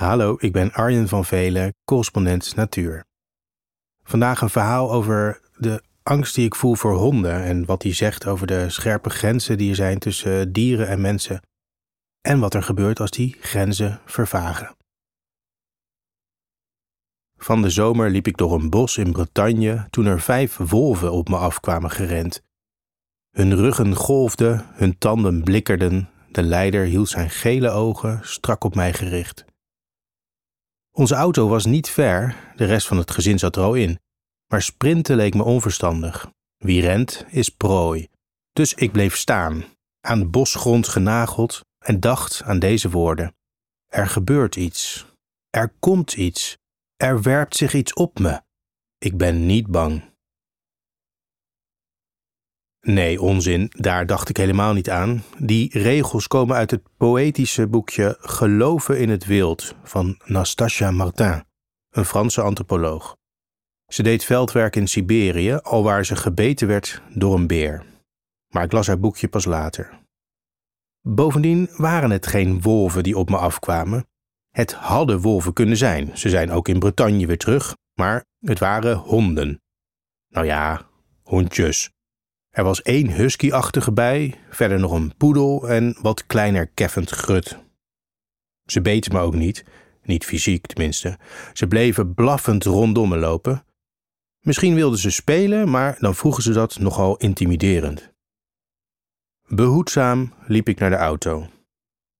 Hallo, ik ben Arjen van Velen, correspondent natuur. Vandaag een verhaal over de angst die ik voel voor honden en wat die zegt over de scherpe grenzen die er zijn tussen dieren en mensen. En wat er gebeurt als die grenzen vervagen. Van de zomer liep ik door een bos in Bretagne toen er vijf wolven op me afkwamen gerend. Hun ruggen golfden, hun tanden blikkerden, de leider hield zijn gele ogen strak op mij gericht. Onze auto was niet ver, de rest van het gezin zat er al in, maar sprinten leek me onverstandig. Wie rent is prooi. Dus ik bleef staan, aan bosgrond genageld en dacht aan deze woorden. Er gebeurt iets. Er komt iets. Er werpt zich iets op me. Ik ben niet bang. Nee, onzin, daar dacht ik helemaal niet aan. Die regels komen uit het poëtische boekje Geloven in het Wild van Nastasia Martin, een Franse antropoloog. Ze deed veldwerk in Siberië, alwaar ze gebeten werd door een beer. Maar ik las haar boekje pas later. Bovendien waren het geen wolven die op me afkwamen. Het hadden wolven kunnen zijn. Ze zijn ook in Bretagne weer terug, maar het waren honden. Nou ja, hondjes. Er was één husky-achtige bij, verder nog een poedel en wat kleiner keffend grut. Ze beten me ook niet, niet fysiek tenminste. Ze bleven blaffend rondom me lopen. Misschien wilden ze spelen, maar dan vroegen ze dat nogal intimiderend. Behoedzaam liep ik naar de auto.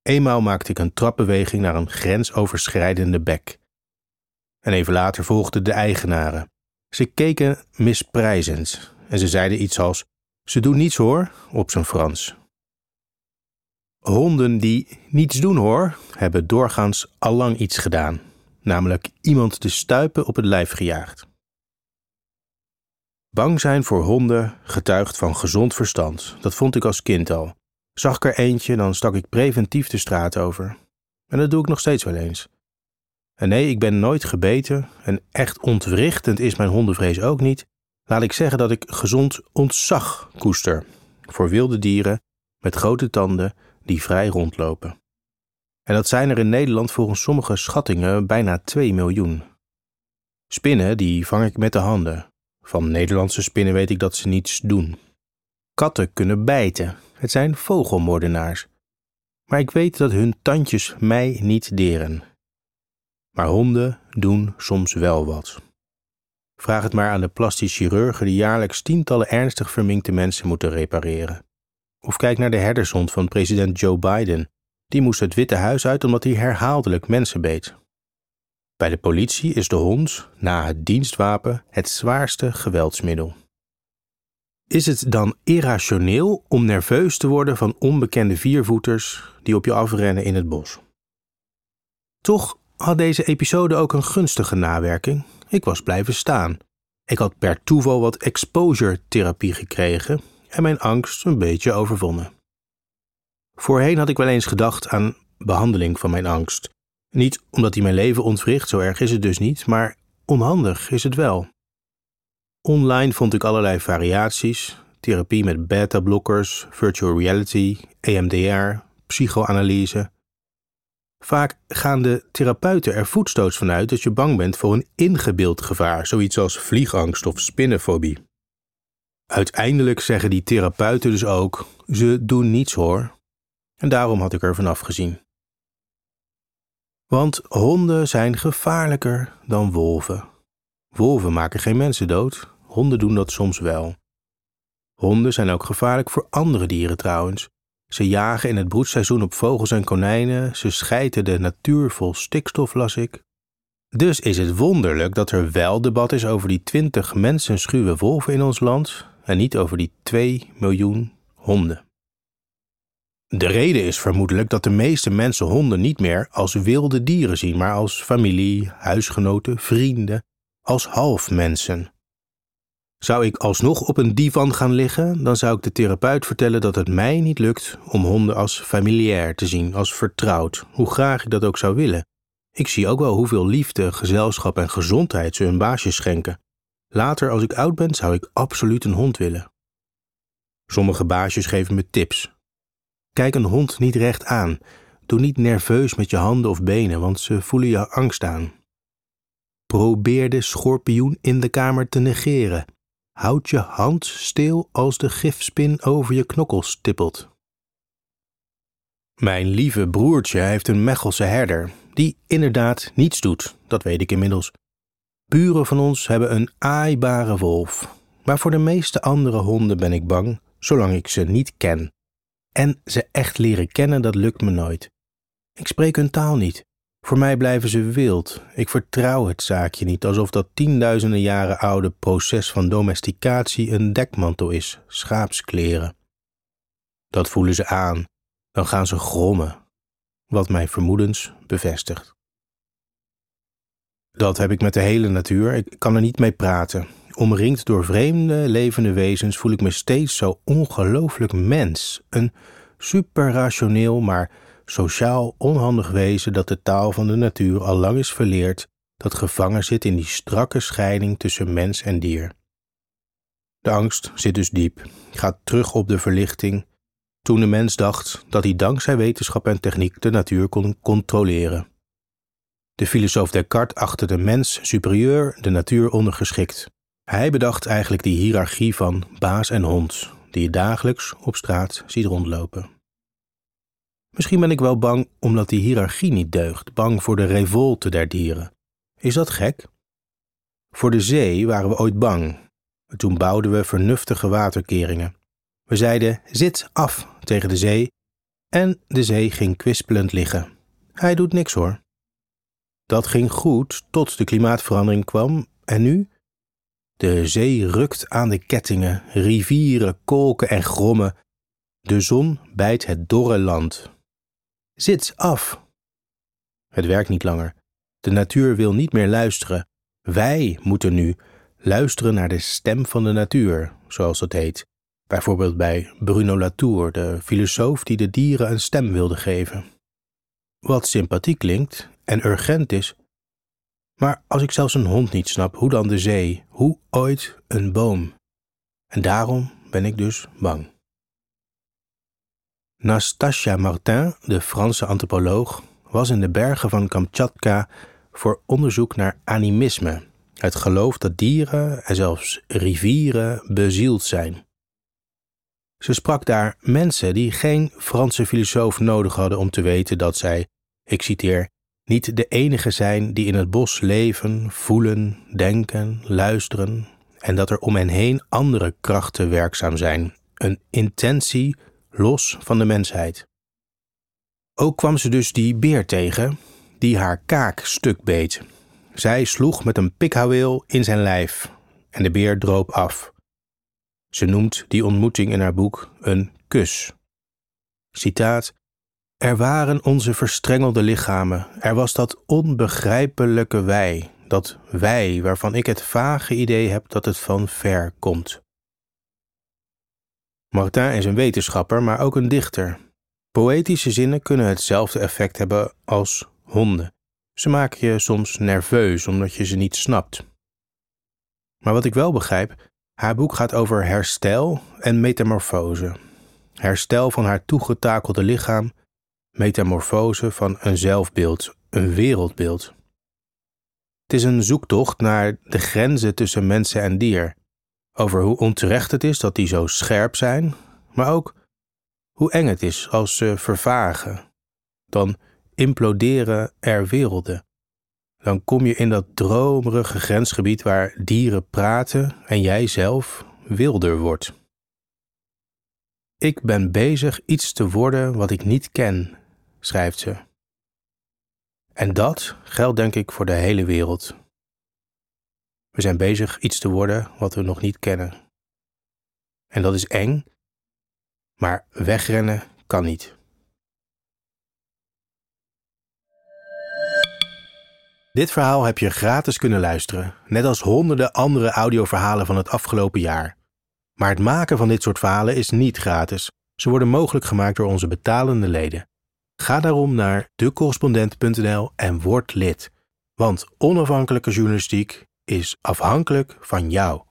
Eenmaal maakte ik een trapbeweging naar een grensoverschrijdende bek. En even later volgden de eigenaren. Ze keken misprijzend en ze zeiden iets als: Ze doen niets hoor, op zijn Frans. Honden die niets doen hoor, hebben doorgaans allang iets gedaan, namelijk iemand de stuipen op het lijf gejaagd. Bang zijn voor honden getuigt van gezond verstand. Dat vond ik als kind al. Zag ik er eentje, dan stak ik preventief de straat over. En dat doe ik nog steeds wel eens. En nee, ik ben nooit gebeten en echt ontwrichtend is mijn hondenvrees ook niet. Laat ik zeggen dat ik gezond ontzag koester voor wilde dieren met grote tanden die vrij rondlopen. En dat zijn er in Nederland volgens sommige schattingen bijna 2 miljoen. Spinnen die vang ik met de handen. Van Nederlandse spinnen weet ik dat ze niets doen. Katten kunnen bijten. Het zijn vogelmoordenaars. Maar ik weet dat hun tandjes mij niet deren. Maar honden doen soms wel wat. Vraag het maar aan de plastisch chirurgen die jaarlijks tientallen ernstig verminkte mensen moeten repareren. Of kijk naar de herdershond van president Joe Biden. Die moest het Witte Huis uit omdat hij herhaaldelijk mensen beet. Bij de politie is de hond, na het dienstwapen, het zwaarste geweldsmiddel. Is het dan irrationeel om nerveus te worden van onbekende viervoeters die op je afrennen in het bos? Toch had deze episode ook een gunstige nawerking. Ik was blijven staan. Ik had per toeval wat exposure-therapie gekregen en mijn angst een beetje overwonnen. Voorheen had ik wel eens gedacht aan behandeling van mijn angst. Niet omdat hij mijn leven ontwricht, zo erg is het dus niet, maar onhandig is het wel. Online vond ik allerlei variaties: therapie met beta-blokkers, virtual reality, EMDR, psychoanalyse. Vaak gaan de therapeuten er voetstoots vanuit dat je bang bent voor een ingebeeld gevaar, zoiets als vliegangst of spinnenfobie. Uiteindelijk zeggen die therapeuten dus ook: ze doen niets hoor. En daarom had ik er vanaf gezien. Want honden zijn gevaarlijker dan wolven. Wolven maken geen mensen dood, honden doen dat soms wel. Honden zijn ook gevaarlijk voor andere dieren trouwens. Ze jagen in het broedseizoen op vogels en konijnen, ze schijten de natuur vol stikstof, las ik. Dus is het wonderlijk dat er wel debat is over die twintig mensenschuwe wolven in ons land en niet over die 2 miljoen honden. De reden is vermoedelijk dat de meeste mensen honden niet meer als wilde dieren zien, maar als familie, huisgenoten, vrienden, als halfmensen. Zou ik alsnog op een divan gaan liggen, dan zou ik de therapeut vertellen dat het mij niet lukt om honden als familiair te zien, als vertrouwd, hoe graag ik dat ook zou willen. Ik zie ook wel hoeveel liefde, gezelschap en gezondheid ze hun baasjes schenken. Later, als ik oud ben, zou ik absoluut een hond willen. Sommige baasjes geven me tips. Kijk een hond niet recht aan. Doe niet nerveus met je handen of benen, want ze voelen je angst aan. Probeer de schorpioen in de kamer te negeren. Houd je hand stil als de gifspin over je knokkels tippelt. Mijn lieve broertje heeft een Mechelse herder, die inderdaad niets doet, dat weet ik inmiddels. Buren van ons hebben een aaibare wolf, maar voor de meeste andere honden ben ik bang, zolang ik ze niet ken. En ze echt leren kennen, dat lukt me nooit. Ik spreek hun taal niet. Voor mij blijven ze wild. Ik vertrouw het zaakje niet, alsof dat tienduizenden jaren oude proces van domesticatie een dekmantel is, schaapskleren. Dat voelen ze aan, dan gaan ze grommen, wat mijn vermoedens bevestigt. Dat heb ik met de hele natuur, ik kan er niet mee praten. Omringd door vreemde, levende wezens voel ik me steeds zo ongelooflijk mens. Een superrationeel, maar sociaal onhandig wezen dat de taal van de natuur al lang is verleerd, dat gevangen zit in die strakke scheiding tussen mens en dier. De angst zit dus diep, gaat terug op de verlichting, toen de mens dacht dat hij dankzij wetenschap en techniek de natuur kon controleren. De filosoof Descartes achtte de mens superieur, de natuur ondergeschikt. Hij bedacht eigenlijk die hiërarchie van baas en hond, die je dagelijks op straat ziet rondlopen. Misschien ben ik wel bang omdat die hiërarchie niet deugt, bang voor de revolte der dieren. Is dat gek? Voor de zee waren we ooit bang. Toen bouwden we vernuftige waterkeringen. We zeiden zit af tegen de zee en de zee ging kwispelend liggen. Hij doet niks hoor. Dat ging goed tot de klimaatverandering kwam en nu? De zee rukt aan de kettingen, rivieren kolken en grommen. De zon bijt het dorre land. Zit af. Het werkt niet langer. De natuur wil niet meer luisteren. Wij moeten nu luisteren naar de stem van de natuur, zoals dat heet. Bijvoorbeeld bij Bruno Latour, de filosoof die de dieren een stem wilde geven. Wat sympathiek klinkt en urgent is. Maar als ik zelfs een hond niet snap, hoe dan de zee, hoe ooit een boom? En daarom ben ik dus bang. Nastasia Martin, de Franse antropoloog, was in de bergen van Kamchatka voor onderzoek naar animisme, het geloof dat dieren en zelfs rivieren bezield zijn. Ze sprak daar mensen die geen Franse filosoof nodig hadden om te weten dat zij, ik citeer, niet de enige zijn die in het bos leven, voelen, denken, luisteren en dat er om hen heen andere krachten werkzaam zijn, een intentie los van de mensheid. Ook kwam ze dus die beer tegen, die haar kaak stuk beet. Zij sloeg met een pikhouweel in zijn lijf en de beer droop af. Ze noemt die ontmoeting in haar boek een kus. Citaat: Er waren onze verstrengelde lichamen, er was dat onbegrijpelijke wij, dat wij waarvan ik het vage idee heb dat het van ver komt. Martin is een wetenschapper, maar ook een dichter. Poëtische zinnen kunnen hetzelfde effect hebben als honden. Ze maken je soms nerveus omdat je ze niet snapt. Maar wat ik wel begrijp, haar boek gaat over herstel en metamorfose. Herstel van haar toegetakelde lichaam, metamorfose van een zelfbeeld, een wereldbeeld. Het is een zoektocht naar de grenzen tussen mensen en dier, over hoe onterecht het is dat die zo scherp zijn, maar ook hoe eng het is als ze vervagen. Dan imploderen er werelden. Dan kom je in dat dromerige grensgebied waar dieren praten en jij zelf wilder wordt. Ik ben bezig iets te worden wat ik niet ken, schrijft ze. En dat geldt denk ik voor de hele wereld. We zijn bezig iets te worden wat we nog niet kennen. En dat is eng, maar wegrennen kan niet. Dit verhaal heb je gratis kunnen luisteren, net als honderden andere audioverhalen van het afgelopen jaar. Maar het maken van dit soort verhalen is niet gratis. Ze worden mogelijk gemaakt door onze betalende leden. Ga daarom naar decorrespondent.nl en word lid. Want onafhankelijke journalistiek is afhankelijk van jou.